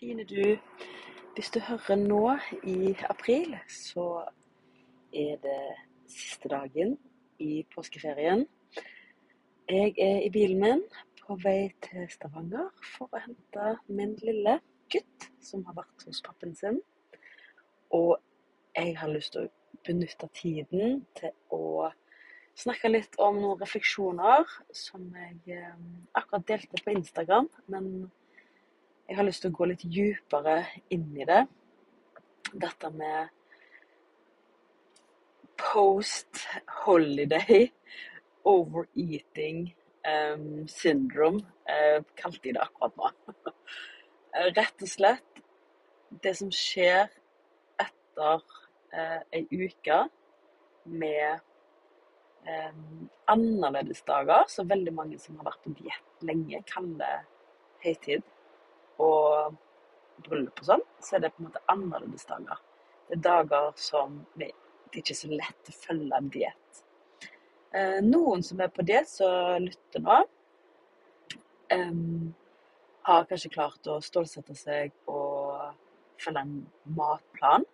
Fine du. Hvis du hører nå i april, så er det siste dagen i påskeferien. Jeg er i bilen min på vei til Stavanger for å hente min lille gutt som har vært hos pappen sin. Og jeg har lyst til å benytte tiden til å snakke litt om noen refleksjoner som jeg eh, akkurat delte på Instagram. Men jeg har lyst til å gå litt dypere inn i det. Dette med post holiday overeating um, syndrome, uh, kalte de det akkurat nå. Eh, rett og slett det som skjer etter uh, ei uke med um, annerledesdager, som veldig mange som har vært på diett lenge, kaller høytid, og bryllup og sånn, så er det på en måte annerledesdager. Det er dager som det ikke er så lett å følge en diett. Eh, noen som er på det, som lytter nå, um, har kanskje klart å stålsette seg og følge en matplan.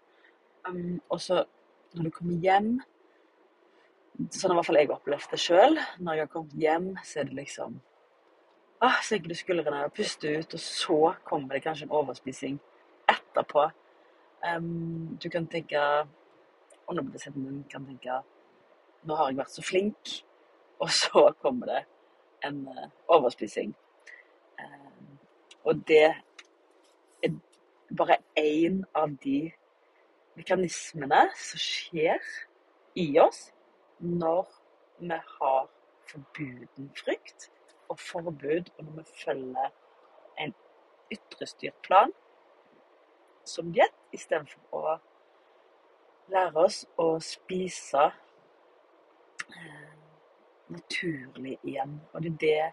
Um, og så når du kommer hjem Sånn i hvert fall jeg opplevd det sjøl. Når jeg har kommet hjem, så er det liksom ah, senker du skuldrene og puster ut, og så kommer det kanskje en overspising etterpå. Um, du kan tenke Underbevisstheten din kan tenke Nå har jeg vært så flink. Og så kommer det en uh, overspising. Um, og det er bare én av de mekanismene som skjer i oss når vi har forbuden frykt og forbud, og når vi følger en ytrestyrt plan som diett, istedenfor å lære oss å spise eh, naturlig igjen. Og det er det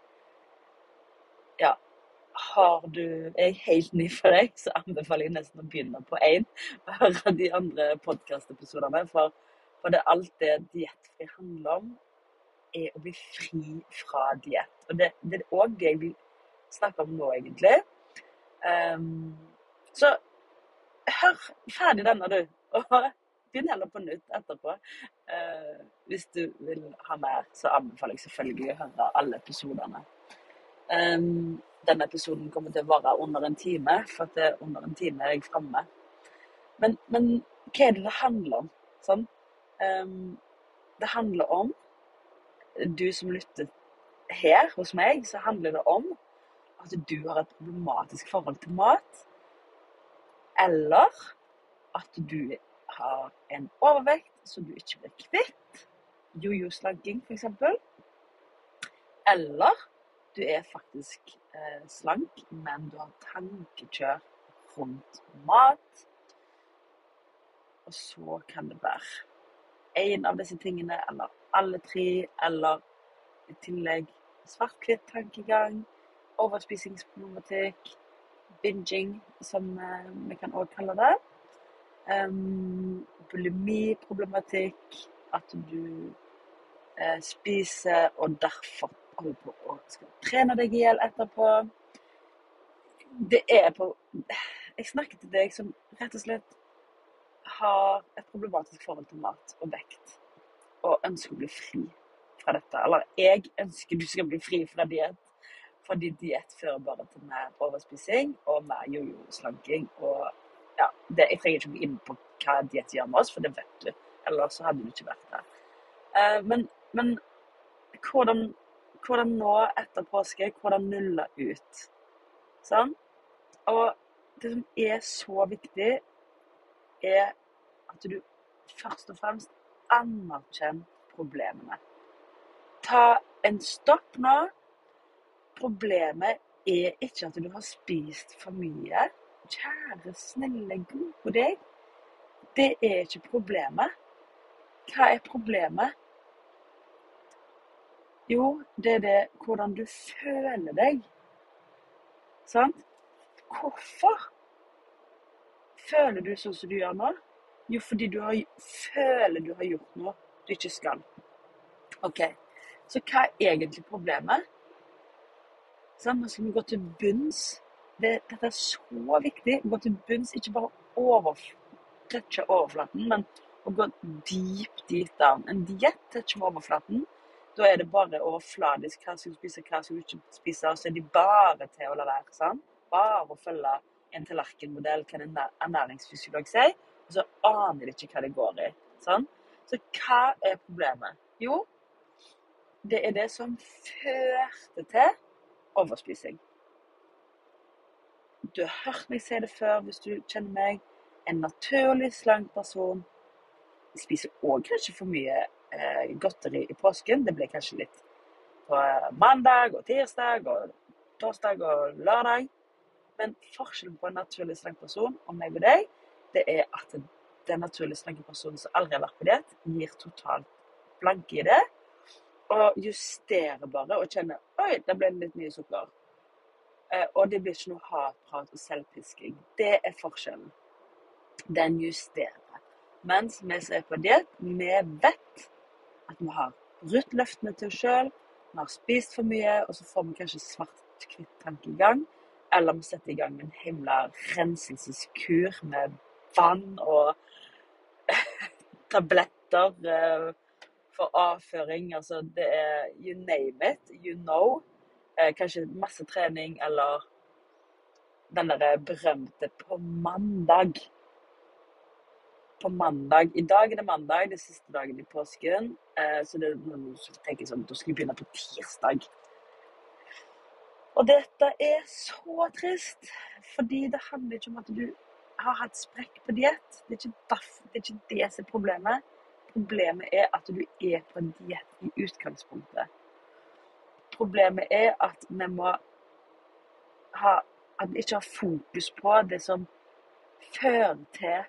Ja, har du Er jeg helt ny for deg, så anbefaler jeg nesten å begynne på én og høre de andre podkastepisodene. For, for det er alt det diettfri handler om, er å bli fri fra diett. Og det, det er òg det jeg vil snakke om nå, egentlig. Um, så hør ferdig denne, du. Og begynn heller på nytt etterpå. Uh, hvis du vil ha mer, så anbefaler jeg selvfølgelig å høre alle episodene. Um, denne episoden kommer til å vare under en time, for det er under en time er jeg framme. Men, men, hva er det det handler om? Sånn? Um, det handler om du som lytter her hos meg, så handler det om at du har et problematisk forhold til mat. Eller at du har en overvekt som du ikke blir kvitt. Jojo-slagging, f.eks. Eller du er faktisk eh, slank, men du har tankekjør rundt mat. Og så kan det være en av disse tingene, eller alle tre, eller i tillegg svart-hvitt-tankegang, overspisingsproblematikk, binging, som uh, vi kan også kalle det. Um, bulimiproblematikk, at du uh, spiser og derfor holder på å trene deg i hjel etterpå. Det er på Jeg snakker til deg som rett og slett har et problematisk forhold til mat og vekt og ønsker å bli fri fra dette. Eller jeg ønsker du skal bli fri fra diett, fordi diett fører bare til mer overspising og mer jojo-slanking. Og ja, det, jeg trenger ikke gå inn på hva diett gjør med oss, for det vet du. Ellers så hadde du ikke vært der. Uh, men, men hvordan, hvordan, nå etter påske? Hvordan nulle ut? Sånn? Og det som er så viktig, er at du først og fremst anerkjenn problemene. Ta en stopp nå. Problemet er ikke at du har spist for mye. Kjære, snille, gode deg. Det er ikke problemet. Hva er problemet? Jo, det er det hvordan du føler deg. Sant? Hvorfor føler du sånn som du gjør nå? Jo, fordi du har, føler du har gjort noe du ikke skal. OK. Så hva er egentlig problemet? Sånn, nå skal vi gå til bunns. det, dette er så viktig. Gå til bunns, ikke bare over, touche overflaten, men å gå deep, deep down. En diett toucher overflaten. Da er det bare overfladisk hva skal du spise, hva skal du ikke spise, og så er de bare til å la være. sant? Bare å følge en tallerkenmodell, hva en ernæringsfysiolog sier, så aner de ikke hva det går i. Sånn? Så hva er problemet? Jo, det er det som førte til overspising. Du har hørt meg si det før hvis du kjenner meg. En naturlig slank person spiser òg kanskje for mye eh, godteri i påsken. Det blir kanskje litt på mandag og tirsdag og torsdag og lørdag. Men forskjellen på en naturlig slank person og meg og deg, det er at den naturlig slanke personen som aldri har vært på diett, gir totalt blanke i det. Og justerer bare og kjenner Oi, det ble litt mye sukker. Eh, og det blir ikke noe hatprat og selvpisking. Det er forskjellen. Den justerer. Mens vi som er på diett, vi vet at vi har brutt løftene til oss sjøl, vi har spist for mye, og så får vi kanskje svart-hvitt tankegang. Eller vi setter i gang en himla renselseskur med vann og tabletter eh, for avføring. Altså det er you name it, you know eh, kanskje masse trening eller den derre berømte på mandag. På mandag. I dag er det mandag, det er siste dagen i påsken. Eh, så det, så tenker jeg sånn, da skal vi begynne på tirsdag. Og dette er så trist, fordi det handler ikke om at du har hatt sprekk på diett. Det, det, er ikke det som er problemet. Problemet er at du er på en diett i utgangspunktet. Problemet er at vi må ha At vi ikke har fokus på det som fører til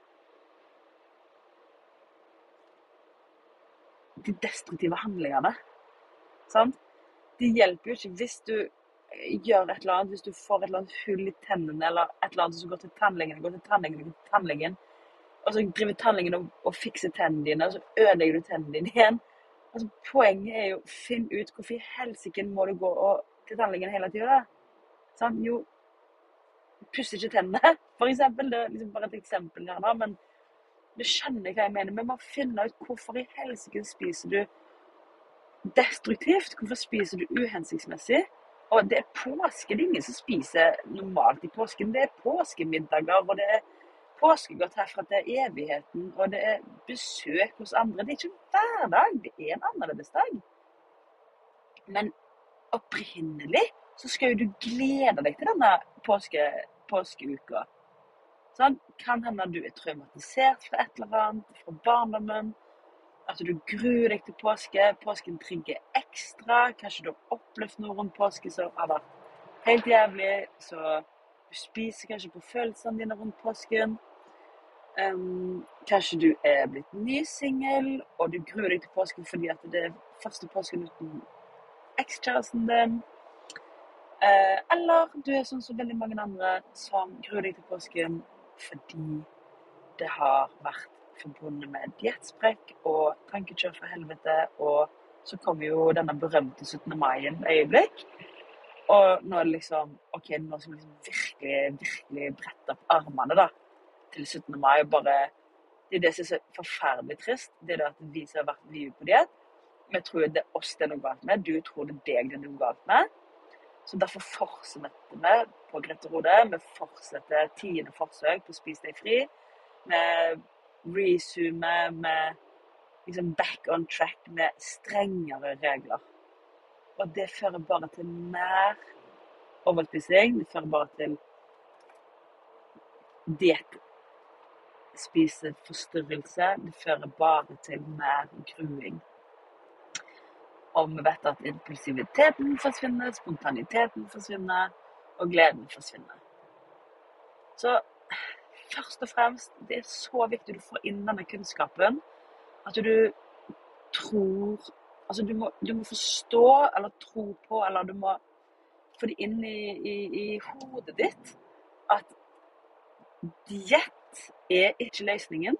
de destruktive handlingene. Sant? Det hjelper jo ikke hvis du gjør et eller annet, hvis du får et eller annet hull i tennene, eller et eller annet som går til tannlegen, går til tannlegen, går til tannlegen, og så driver tannlegen og, og fikser tennene dine, og så ødelegger du tennene dine igjen. Altså, poenget er jo å finne ut hvorfor i helsike må du gå og, til tannlegen hele tida. Sånn, jo, pusser ikke tennene, for eksempel. Det er liksom bare et eksempel her da, men du skjønner hva jeg mener. Vi må finne ut hvorfor i helsike spiser du destruktivt. Hvorfor spiser du uhensiktsmessig? Og det er påske. Det er ingen som spiser normalt i påsken. Det er påskemiddager, og det er påskegodt herfra til evigheten, og det er besøk hos andre. Det er ikke hver dag, det er en annerledes dag. Men opprinnelig så skal jo du glede deg til denne påske, påskeuka. Sånn? Kan hende du er traumatisert fra et eller annet, fra barndommen. At du gruer deg til påske. Påsken trigger ekstra. Kanskje du har opplevd noe rundt påske som har vært helt jævlig. Så du spiser kanskje på følelsene dine rundt påsken. Um, kanskje du er blitt ny singel, og du gruer deg til påsken fordi at det er første påsken uten ekskjæresten din. Uh, eller du er sånn som veldig mange andre som gruer deg til påsken fordi det har vært forbundet med diettsprekk og tankekjør for helvete, og så kommer jo denne berømte 17. mai en øyeblikk. Og nå er det liksom OK, nå skal liksom virkelig, virkelig brette opp armene, da til 17. mai og bare Det er det som er forferdelig trist. Det er det at vi som har vært mye på diett, vi tror det er oss det er noe galt med. Du tror det er deg det er noe galt med. Så derfor fortsetter vi på Grete Rode. Vi fortsetter tiende forsøk på Spis deg fri. Vi rezoomer med liksom back on track med strengere regler. Og det fører bare til mer overspising. Det fører bare til dietspiseforstyrrelse. Det fører bare til mer gruing. Og vi vet at impulsiviteten forsvinner, spontaniteten forsvinner, og gleden forsvinner. Så først og fremst, det er så viktig du får inn denne kunnskapen. At du tror Altså, du må, du må forstå eller tro på, eller du må få det inn i, i, i hodet ditt at diett er ikke løsningen.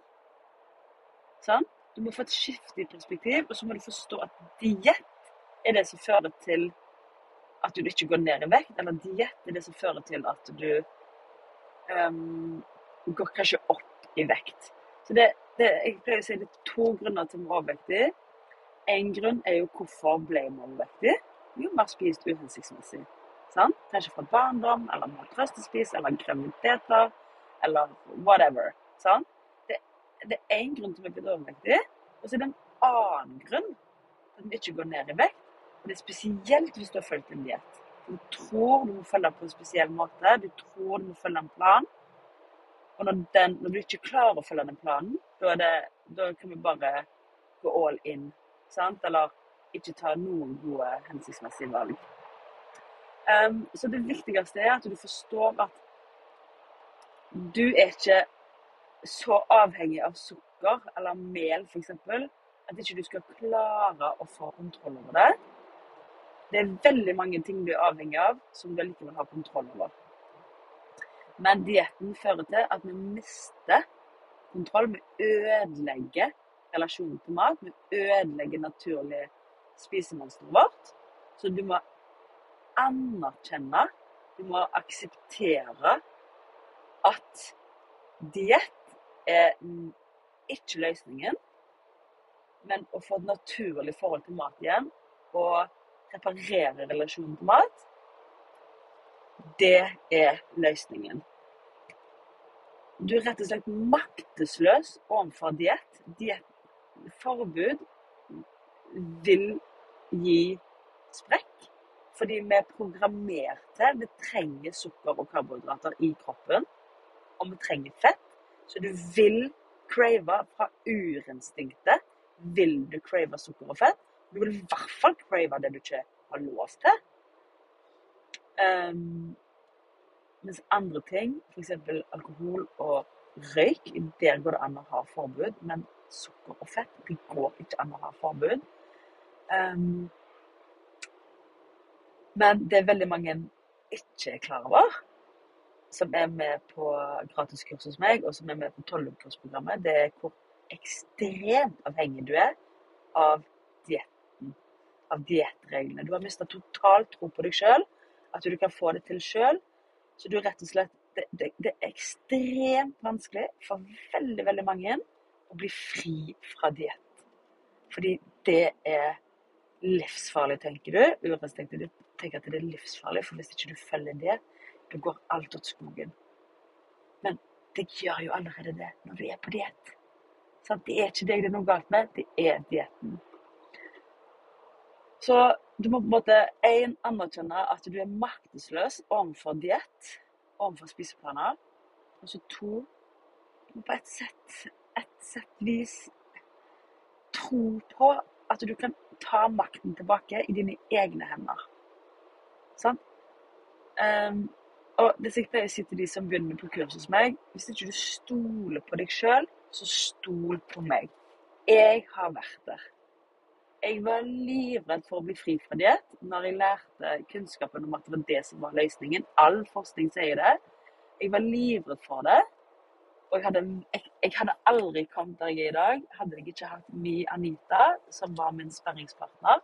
Sånn? Du må få et skifte i perspektiv, og så må du forstå at diett er det som fører til at du ikke går ned i vekt, eller diett er det som fører til at du ehm, går kanskje opp i vekt. Så det, det, jeg pleier å si det er to grunner til å være overvektig. En grunn er jo hvorfor ble man overvektig? Jo, man har spist uhensiktsmessig. Sant? Kanskje fra barndom, eller man har trøstespist, eller graviditeter, eller whatever. Sant? Det, det er én grunn til at vi er blitt overvektige, og så er det en annen grunn til at vi ikke går ned i vekt. Og det er spesielt hvis du har fulgt en diett. Du tror du må følge på en spesiell måte, du tror du må følge en plan. Og når, den, når du ikke klarer å følge den planen, da, det, da kan vi bare gå all in. Sant? Eller ikke ta noen gode, hensiktsmessige valg. Um, så det viktigste er at du forstår at du er ikke så avhengig av sukker eller mel f.eks. at ikke du skal klare å få kontroll over det. Det er veldig mange ting du er avhengig av som du likevel har kontroll over. Men dietten fører til at vi mister kontroll. Vi ødelegger relasjonen til mat. Vi ødelegger naturlig spisemønsteret vårt. Så du må anerkjenne, du må akseptere at diett er ikke løsningen, men å få et naturlig forhold til mat igjen og reparere relasjonen til mat, det er løsningen. Du er rett og slett maktesløs overfor diett. Diettforbud vil gi sprekk. Fordi vi er programmerte. Vi trenger sukker og karbohydrater i kroppen. Og vi trenger fett. Så du vil crave fra urinstinktet. Vil du crave sukker og fett? Du vil i hvert fall crave det du ikke har lov til. Um, mens andre ting, f.eks. alkohol og røyk, der går det an å ha forbud. Men sukker og fett, det går ikke an å ha forbud. Um, men det er veldig mange ikke er klar over, som er med på gratiskurs hos meg, og som er med på tolvukersprogrammet, det er hvor ekstremt avhengig du er av dietten, av diettreglene. Du har mista totalt tro på deg sjøl, at du kan få det til sjøl. Så du rett og slett det, det, det, er ekstremt vanskelig for veldig, veldig mange å bli fri fra diett. Fordi det er livsfarlig, tenker du. Urettstenkt tenker at det er livsfarlig, for hvis ikke du følger det, da går alt åt skogen. Men det gjør jo allerede det når du er på diett. Det er ikke deg det er noe galt med, det er dietten. Så du må på en måte en, anerkjenne at du er maktesløs overfor diett, overfor spiseplaner. Og så to på et sett, et sett vis tro på at du kan ta makten tilbake i dine egne hender. Sant? Um, og det er sikkert å si til de som begynner på kurs hos meg Hvis ikke du stoler på deg sjøl, så stol på meg. Jeg har vært der. Jeg var livredd for å bli fri fra diett når jeg lærte kunnskapen om at det var det som var løsningen. All forskning sier det. Jeg var livredd for det. Og jeg hadde, jeg, jeg hadde aldri kommet der jeg er i dag, hadde jeg ikke hatt mi Anita, som var min sperringspartner.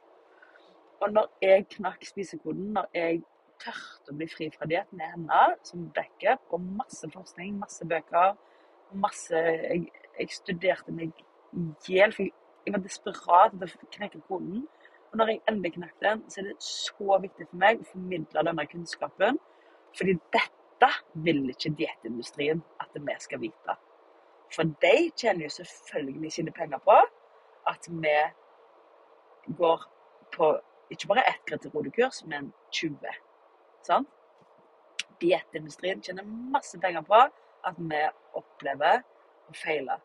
Og når jeg knakk spisekoden, når jeg tørte å bli fri fra diett med henne som backup, og masse forskning, masse bøker, masse Jeg, jeg studerte meg i hjel, for jeg, jeg, var desperat etter å knekke koden. Og når jeg endelig knakk den, så er det så viktig for meg å formidle denne kunnskapen. Fordi dette vil ikke diettindustrien at vi skal vite. For de tjener jo selvfølgelig sine penger på at vi går på ikke bare ett Greterode-kurs, men 20. Sant? Diettindustrien tjener masse penger på at vi opplever å feile.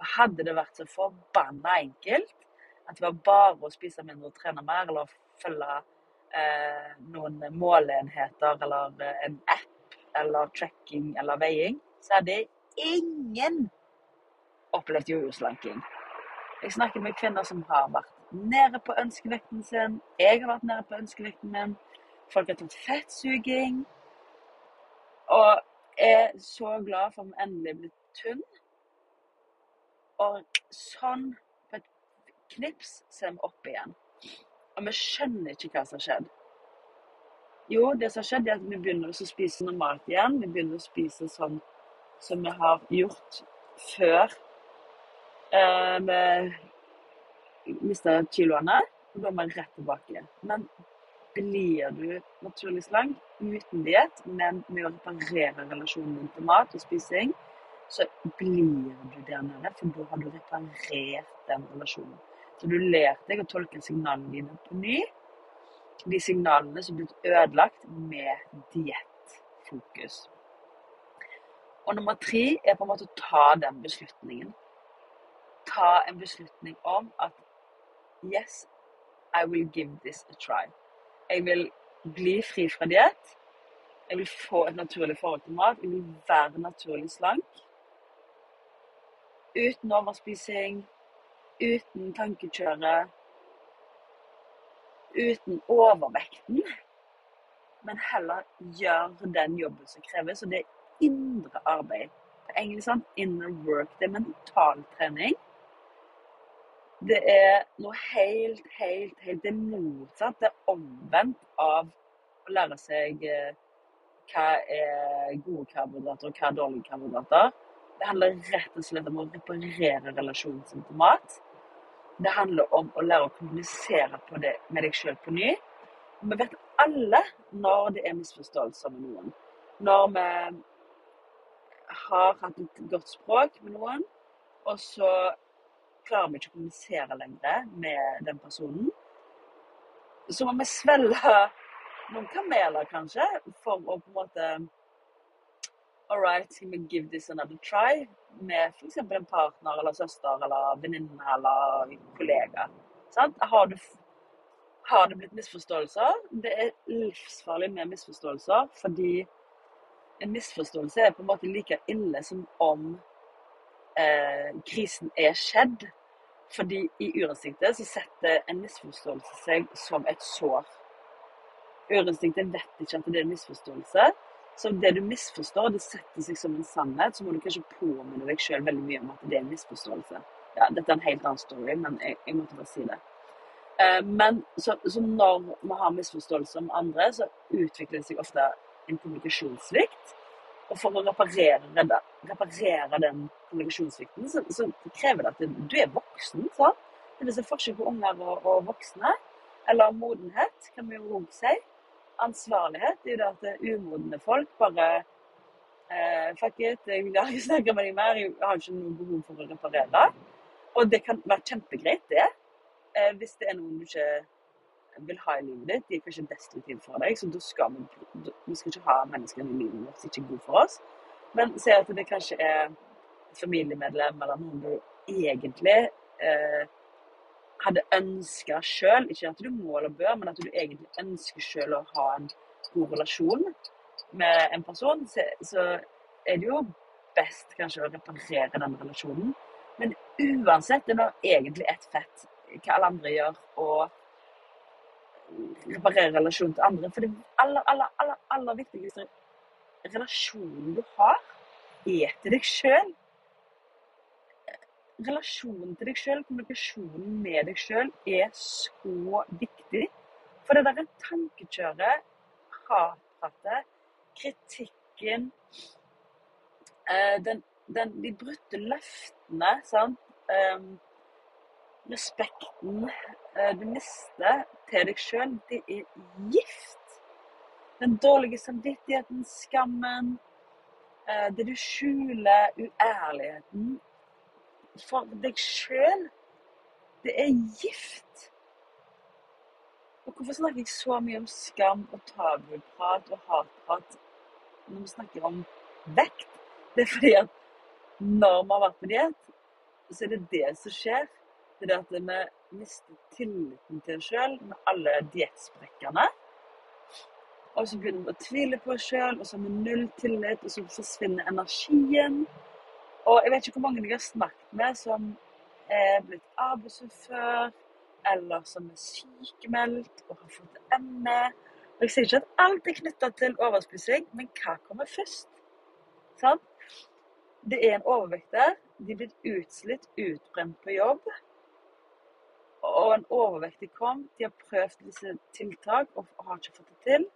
For hadde det vært så forbanna enkelt at det var bare å spise mindre og trene mer, eller følge eh, noen måleenheter eller eh, en app eller tracking eller veiing, så hadde ingen opplevd jordjordslanking. Jeg snakker med kvinner som har vært nede på ønskevekten sin. Jeg har vært nede på ønskevekten min. Folk har tatt fettsuging. Og er så glad for at vi endelig er blitt tynn. Og sånn, på et knips, så er vi opp igjen. Og vi skjønner ikke hva som har skjedd. Jo, det som har skjedd, er at vi begynner å spise normalt igjen. Vi begynner å spise sånn som vi har gjort før eh, vi mista kiloene. Og da er vi rett tilbake. Men blir du naturlig slank uten diett, men med å reparere relasjonen din til mat og spising, så blir du der nede, for da har du reparert den relasjonen. Så du lærte deg å tolke signalene dine på ny. De signalene som er blitt ødelagt med diettfokus. Og nummer tre er på en måte å ta den beslutningen. Ta en beslutning om at yes, I will give this a try. Jeg vil bli fri fra diett. Jeg vil få et naturlig forhold til mat. Jeg vil være naturlig slank. Uten overspising, uten tankekjøret, uten overvekten. Men heller gjør den jobben som kreves. Og det er indre arbeid. På engelsk sånn inner work. Det er mentaltrening. Det er noe helt, helt, helt det er motsatt. Det er omvendt av å lære seg eh, hva er gode karbohydrater og hva er dårlige karbohydrater. Det handler rett og slett om å reparere relasjonen sin til mat. Det handler om å lære å kommunisere med deg sjøl på ny. Vi vet alle når det er misforståelser med noen. Når vi har hatt et godt språk med noen, og så klarer vi ikke å kommunisere lenger med den personen. Så må vi svelge noen kameler, kanskje, for å på en måte All right, skal vi give this another try? Med f.eks. en partner eller søster eller venninne eller kollega. Sant? Har, du, har det blitt misforståelser? Det er livsfarlig med misforståelser, fordi en misforståelse er på en måte like ille som om eh, krisen er skjedd. Fordi i urinstinktet så setter en misforståelse seg som et sår. Urinstinktet vet ikke at det er en misforståelse. Så det du misforstår, det setter seg som en sannhet. Så må du kanskje påminne deg sjøl veldig mye om at det er en misforståelse. Ja, dette er en helt annen story, men jeg, jeg måtte bare si det. Eh, men så, så, når vi har misforståelser om andre, så utvikler det seg ofte en kommunikasjonssvikt. Og for å reparere, det, reparere den kommunikasjonssvikten, så, så, krever det at du er voksen. sant? Det er forskjell på unger og, og voksne. Eller modenhet, kan vi jo si ansvarlighet jo det at umodne folk bare eh, Fuck it, jeg vil ikke snakke med deg mer, jeg har ikke noe behov for å reparere. Og det kan være kjempegreit, det. Eh, hvis det er noen du ikke vil ha i livet ditt. De er kanskje destruktive for deg, så da skal vi, vi skal ikke ha mennesker i livet vårt som ikke er gode for oss. Men se at det kanskje er et familiemedlem eller noen du egentlig eh, hadde ønska sjøl, ikke at du må eller bør, men at du egentlig ønsker sjøl å ha en god relasjon med en person, så, er det jo best kanskje å reparere den relasjonen. Men uansett, det er nå egentlig ett fett hva alle andre gjør, og reparere relasjonen til andre. For det aller, aller, aller, aller viktigste relasjonen du har, er til deg sjøl relasjonen til deg sjøl, kommunikasjonen med deg sjøl, er så viktig. For det der tankekjøret, hatpratet, kritikken, eh, den, den, de brutte løftene, sant? Um, respekten uh, du mister til deg sjøl, det er gift. Den dårlige samvittigheten, skammen, uh, det du skjuler, uærligheten, for deg sjøl. Det er gift. Og hvorfor snakker jeg så mye om skam og tabuprat og hatprat når vi snakker om vekt? Det er fordi at når vi har vært på diett, så er det det som skjer. Det er det at vi mister tilliten til oss sjøl med alle diettsprekkene. Og så begynner vi å tvile på oss sjøl, og så har vi null tillit, og så forsvinner energien. Og jeg vet ikke hvor mange jeg har snakket med som er blitt arbeidsufør, eller som er sykemeldt og har fått ME. Og jeg sier ikke at alt er knytta til overspising, men hva kommer først? Sånn? Det er en overvekter. De er blitt utslitt, utbrent på jobb. Og en overvektig kom. De har prøvd disse tiltak og har ikke fått det til.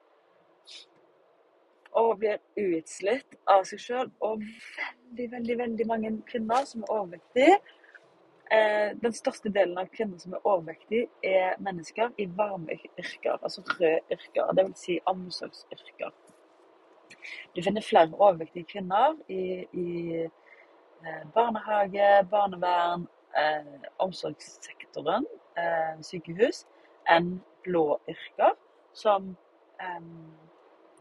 Og blir utslitt av seg sjøl. Og veldig, veldig, veldig mange kvinner som er overvektige. Eh, den største delen av kvinner som er overvektige, er mennesker i varme yrker, altså røde yrker. Dvs. Si omsorgsyrker. Du finner flere overvektige kvinner i, i eh, barnehage, barnevern, eh, omsorgssektoren, eh, sykehus, enn blå yrker, som eh,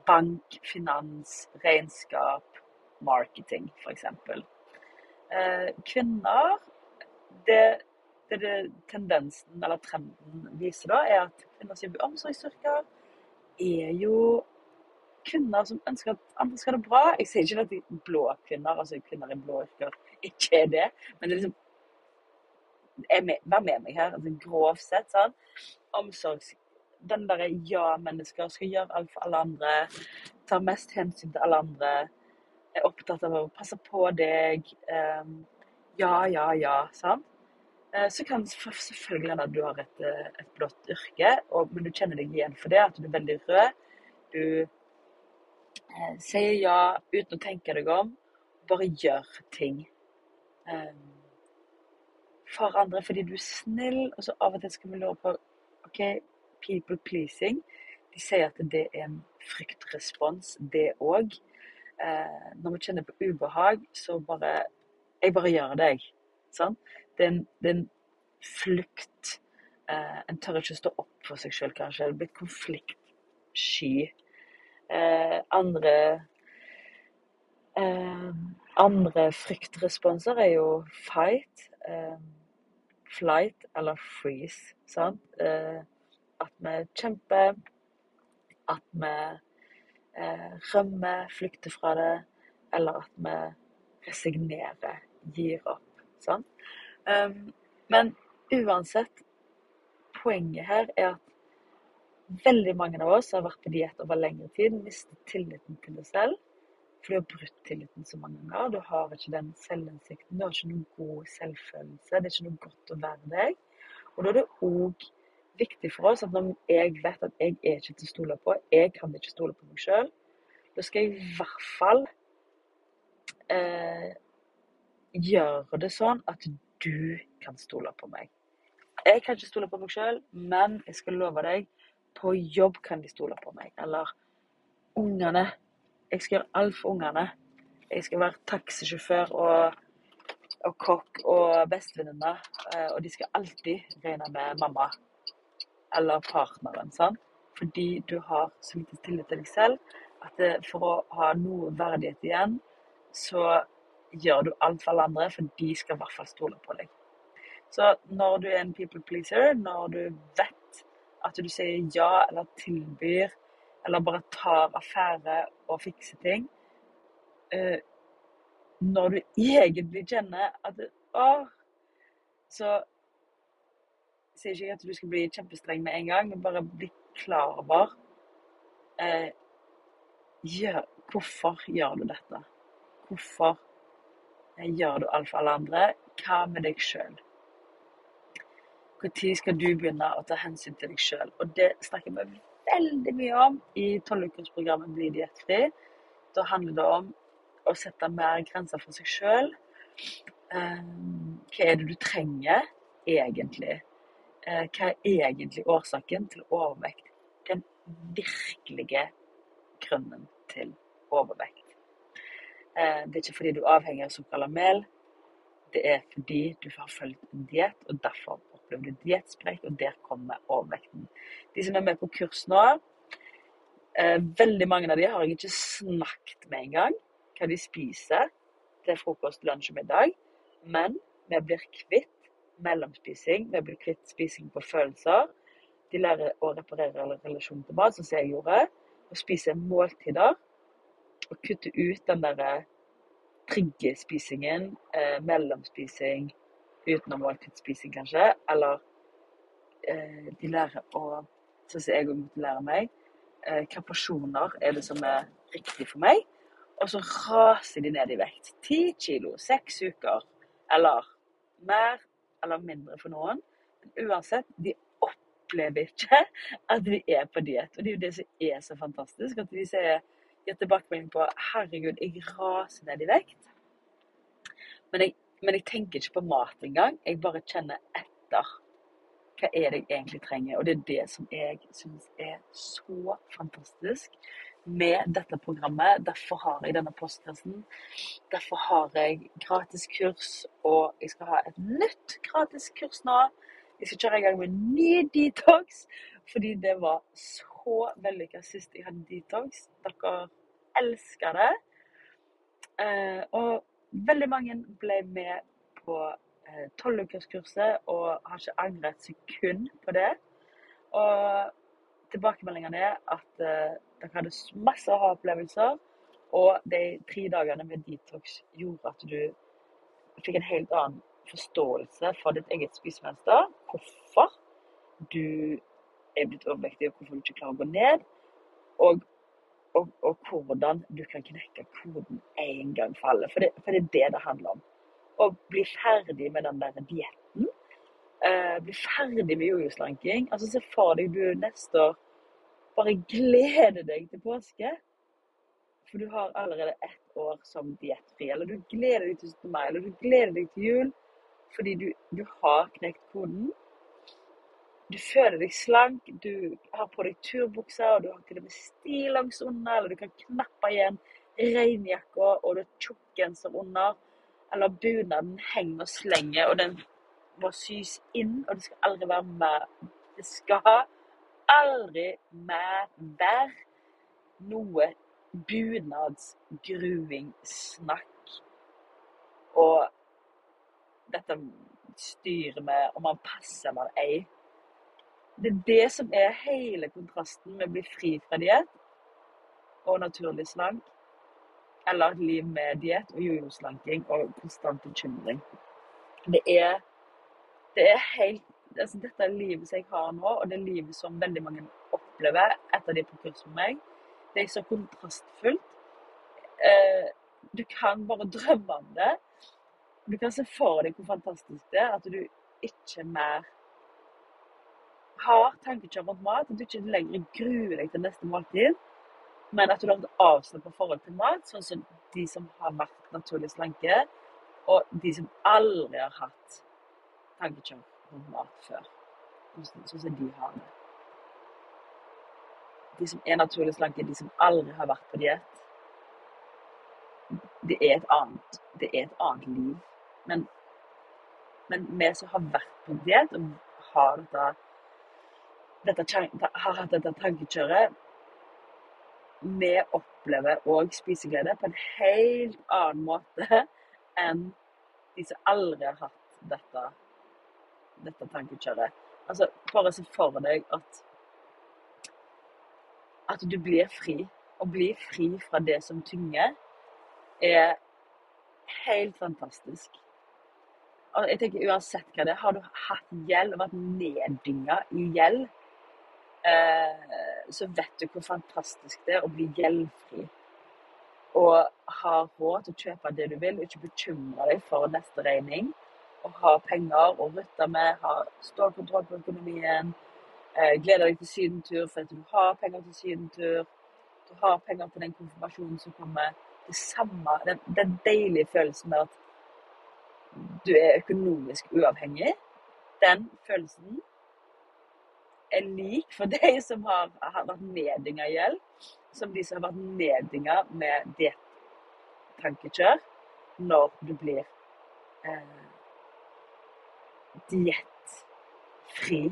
bank, finans, regnskap, marketing, f.eks. Eh, kvinner det, det, det, tendensen, eller trenden, viser da, er at kvinner som jobber i omsorgsyrker, er jo kvinner som ønsker at andre skal ha det bra. Jeg sier ikke at de blå kvinner, altså kvinner i blå yrker, ikke er det. Men det er liksom Vær med meg her. altså Grovt sett. sånn, Omsorgs... Den derre ja-mennesker skal gjøre alt for alle andre. Tar mest hensyn til alle andre. Er opptatt av å passe på deg. Um, ja, ja, ja. Sant? Eh, så kan selvfølgelig hende at du har et, eh, et blått yrke, og, men du kjenner deg igjen for det, at du er veldig rød. Du eh, sier ja uten å tenke deg om. Bare gjør ting. Eh, for andre fordi du er snill, og så av og til skal vi lure på OK, people pleasing. De sier at det er en fryktrespons, det òg. Eh, når vi kjenner på ubehag, så bare Jeg bare gjør det, jeg. Sånn? det er en, det er en flukt. Eh, en tør ikke stå opp for seg sjøl, kanskje. Det er blitt konfliktsky. Eh, andre eh, Andre fryktresponser er jo fight, eh, flight eller freeze. Sant? At vi kjemper, at vi eh, rømmer, flykter fra det, eller at vi resignerer, gir opp. Sånn. Um, men uansett, poenget her er at veldig mange av oss har vært på diett over lengre tid, mistet tilliten til deg selv. For du har brutt tilliten så mange ganger. Du har ikke den selvinnsikten, du har ikke noen god selvfølelse. Det er ikke noe godt å være deg. Og da er det òg viktig for oss at når jeg vet at jeg er ikke til å stole på, jeg kan ikke stole på meg sjøl, da skal jeg i hvert fall eh, gjøre det sånn at du kan stole på meg. Jeg kan ikke stole på meg sjøl, men jeg skal love deg, på jobb kan de stole på meg. Eller ungene. Jeg skal gjøre alt for ungene. Jeg skal være taxisjåfør og, og kokk og bestevenninne. Eh, og de skal alltid regne med mamma eller partneren. sant? Fordi du har så lite tillit til deg selv at det, for å ha noe verdighet igjen, så gjør du alt for alle andre, for de skal i hvert fall stole på deg. Så når du er en people pleaser, når du vet at du sier ja eller tilbyr, eller bare tar affære og fikser ting uh, Når du egentlig kjenner at Åh! så sier ikke at du skal bli kjempestreng med en gang, men bare bli klar over eh, gjør, Hvorfor gjør du dette? Hvorfor Gjør du alt for alle andre? Hva med deg sjøl? Når skal du begynne å ta hensyn til deg sjøl? Og det snakker vi veldig mye om i tolvukersprogrammet Bli diettfri. Da handler det om å sette mer grenser for seg sjøl. Ehm, hva er det du trenger egentlig? Eh, hva er egentlig årsaken til overvekt? Den virkelige grunnen til overvekt. Eh, det er ikke fordi du er avhengig av sukker eller mel. Det er fordi du har fulgt en diett, og derfor opplever du diettsprekk, og der kommer overvekten. De som er med på kurs nå, eh, veldig mange av de har jeg ikke snakket med engang hva de spiser til frokost, lunsj og middag. Men vi blir kvitt mellomspising, vi blir kvitt spising på følelser. De lærer å reparere relasjonen til mat, som jeg gjorde. Og spise måltider Og kutte ut den derre triggerspisingen, eh, mellomspising, utenom måltidsspising kanskje, eller eh, de lærer å, sånn som jeg òg måtte lære meg, eh, hvilke porsjoner er det som er riktig for meg, og så raser de ned i vekt. Ti kilo, seks uker, eller mer eller mindre for noen. Men uansett, de opplever ikke at vi er på diett. Og det er jo det som er så fantastisk. At de ser, gir tilbakemelding på 'herregud, jeg raser ned i vekt'. Men jeg, men jeg tenker ikke på mat engang. Jeg bare kjenner etter. Hva er det jeg egentlig trenger? Og det er det som jeg syns er så fantastisk med dette programmet. Derfor har jeg denne postkassen. Derfor har jeg gratis kurs, og jeg skal ha et nytt gratis kurs nå. Jeg skal kjøre i gang med ny detox, fordi det var så vellykka sist jeg hadde detox. Dere elsker det. Eh, og veldig mange ble med på tolvukerskurset og har ikke angret et sekund på det. Og tilbakemeldingene er at uh, dere hadde masse aha-opplevelser, og de tre dagene med detox gjorde at du fikk en helt annen forståelse for ditt eget spisemønster. Hvorfor du er blitt overvektig, og hvorfor du ikke klarer å gå ned. Og, og, og hvordan du kan knekke koden en gang for alle. For det, for det er det det handler om. Å bli ferdig med den der dietten. Uh, bli ferdig med jojo-slanking. Altså, se for deg du neste år bare glede deg til påske. For du har allerede ett år som diettfri. Eller du gleder deg til 17. mai, eller du gleder deg til jul fordi du, du har knekt koden. Du føler deg slank, du har på deg turbukser, og du har til og med stillongs under, eller du kan knappe igjen regnjakka, og du har tjukkgenser under. Eller bunaden henger og slenger, og den må sys inn, og det skal aldri være med. Det skal aldri mer være noe bunadsgruing-snakk. Og dette styret med om man passer eller ei. Det er det som er hele kontrasten med å bli fri fra diett og naturlig slank. Eller et liv med diett og jojo-slanking og konstant bekymring. Det er, det er helt altså Dette livet som jeg har nå, og det livet som veldig mange opplever etter de er på kurs med meg. Det er så kontrastfullt. Eh, du kan bare drømme om det. Du kan se for deg hvor fantastisk det er at du ikke mer har tankekjør rundt mat. At du ikke lenger gruer deg til neste måltid, men at du har et på forhold til mat, sånn som de som har vært naturlig slanke, og de som aldri har hatt tankekjør rundt mat før. Sånn som de har det. De som er naturlig slanke, de som aldri har vært på diett. Det er et annet, det er et annet liv. Men, men vi som har vært på diett og har dette, dette, har hatt dette tankekjøret, vi opplever òg spiseglede på en helt annen måte enn de som aldri har hatt dette, dette tankekjøret. Altså, bare se for deg at at du blir fri. Å bli fri fra det som tynger, er helt fantastisk. Og jeg tenker Uansett hva det er, har du hatt gjeld og vært neddynga i gjeld, eh, så vet du hvor fantastisk det er å bli gjeldfri. Og ha råd til å kjøpe det du vil, og ikke bekymre deg for neste regning. Og ha penger å rutte med, ha stålkontroll på økonomien. Eh, gleder deg til sydentur fordi du har penger til sydentur. Du har penger til den konfirmasjonen som kommer. Det samme, den, den deilige følelsen med at du er økonomisk uavhengig, den følelsen er lik for de som har, har vært neddynga i gjeld, som de som har vært neddynga med det tankekjør, når du blir eh, diettfri.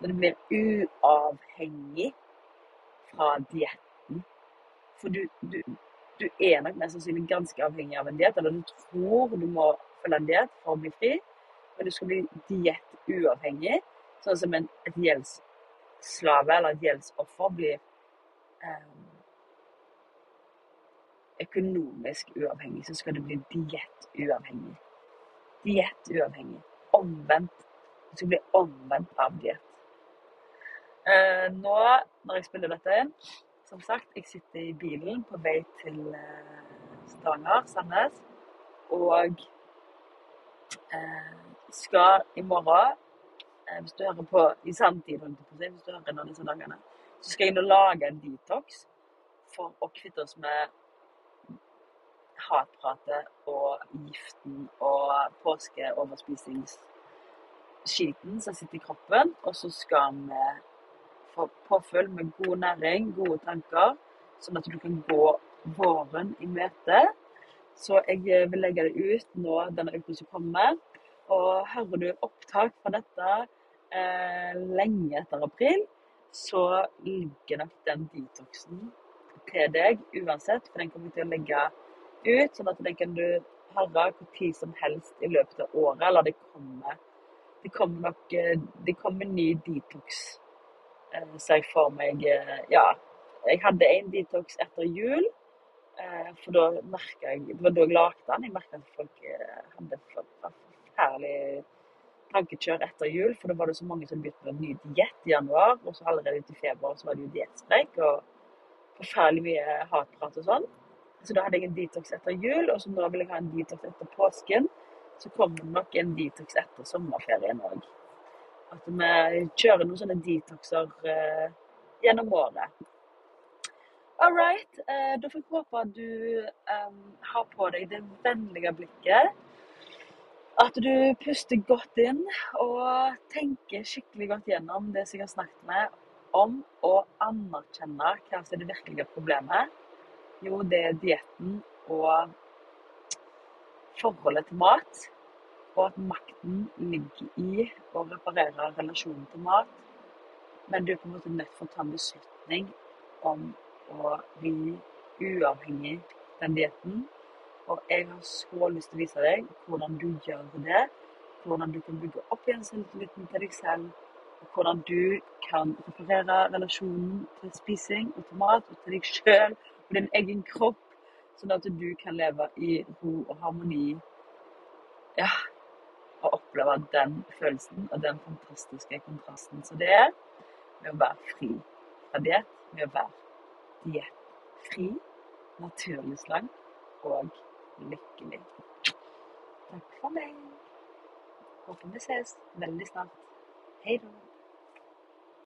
Når du blir uavhengig fra dietten. For du, du, du er nok mest sannsynlig ganske avhengig av en diett, eller du tror du må følge en diett for å bli fri, men du skal bli diettuavhengig, sånn som en, et gjeldsslave eller et gjeldsoffer blir eh, økonomisk uavhengig, så skal du bli diettuavhengig. Diettuavhengig. Omvendt. Du skal bli omvendt av diett. Eh, nå, når jeg spiller dette inn, som sagt, jeg sitter i bilen på vei til eh, Stavanger, Sandnes, og eh, skal i morgen eh, hvis du hører på i sanntid, hvis du hører noen av disse dagene, så skal jeg nå lage en detox for å kvitte oss med hatpratet og giften og påskeoverspisingsskiten som sitter i kroppen. Og så skal vi få påfyll med god næring, gode tanker, sånn at du kan gå våren i møte. Så jeg eh, vil legge det ut nå denne uka som kommer. Og hører du opptak fra dette eh, lenge etter april, så ligger nok den detoxen til deg uansett. For den kommer til å legge ut, sånn at den kan du høre tid som helst i løpet av året. Eller det kommer, det kommer nok eh, Det kommer ny detox, eh, ser jeg for meg. Eh, ja. Jeg hadde en detox etter jul. For da merka jeg Det var da jeg lagde den. Jeg merka at folk hadde forferdelig tankekjør etter jul. For da var det så mange som begynte med en ny diett i januar. Og så allerede ut i februar så var det jo diettstreik. Og forferdelig mye hatprat og sånn. Så da hadde jeg en detox etter jul, og så nå vil jeg ha en detox etter påsken. Så kommer det nok en detox etter sommerferien òg. At vi kjører noen sånne detoxer uh, gjennom året. All right. Uh, da får jeg håpe at du um, har på deg det vennlige blikket. At du puster godt inn og tenker skikkelig godt gjennom det som jeg har snakket med om, å anerkjenne hva som er det virkelige problemet. Jo, det er dietten og forholdet til mat. Og at makten ligger i å reparere relasjonen til mat. Men du er på en måte nødt for å ta en beslutning om å bli uavhengig den dietten. Og jeg har så lyst til å vise deg hvordan du gjør det. Hvordan du kan bygge opp igjen selvtilliten til deg selv. Og hvordan du kan reparere relasjonen til spising og til mat og til deg sjøl på din egen kropp, sånn at du kan leve i ro og harmoni. Ja, og oppleve den følelsen og den fantastiske kontrasten som det er med å være fri fra diett, med å være diettfri, naturlig slank og lykkelig. Takk for meg. Håper vi ses veldig snart. Hei da.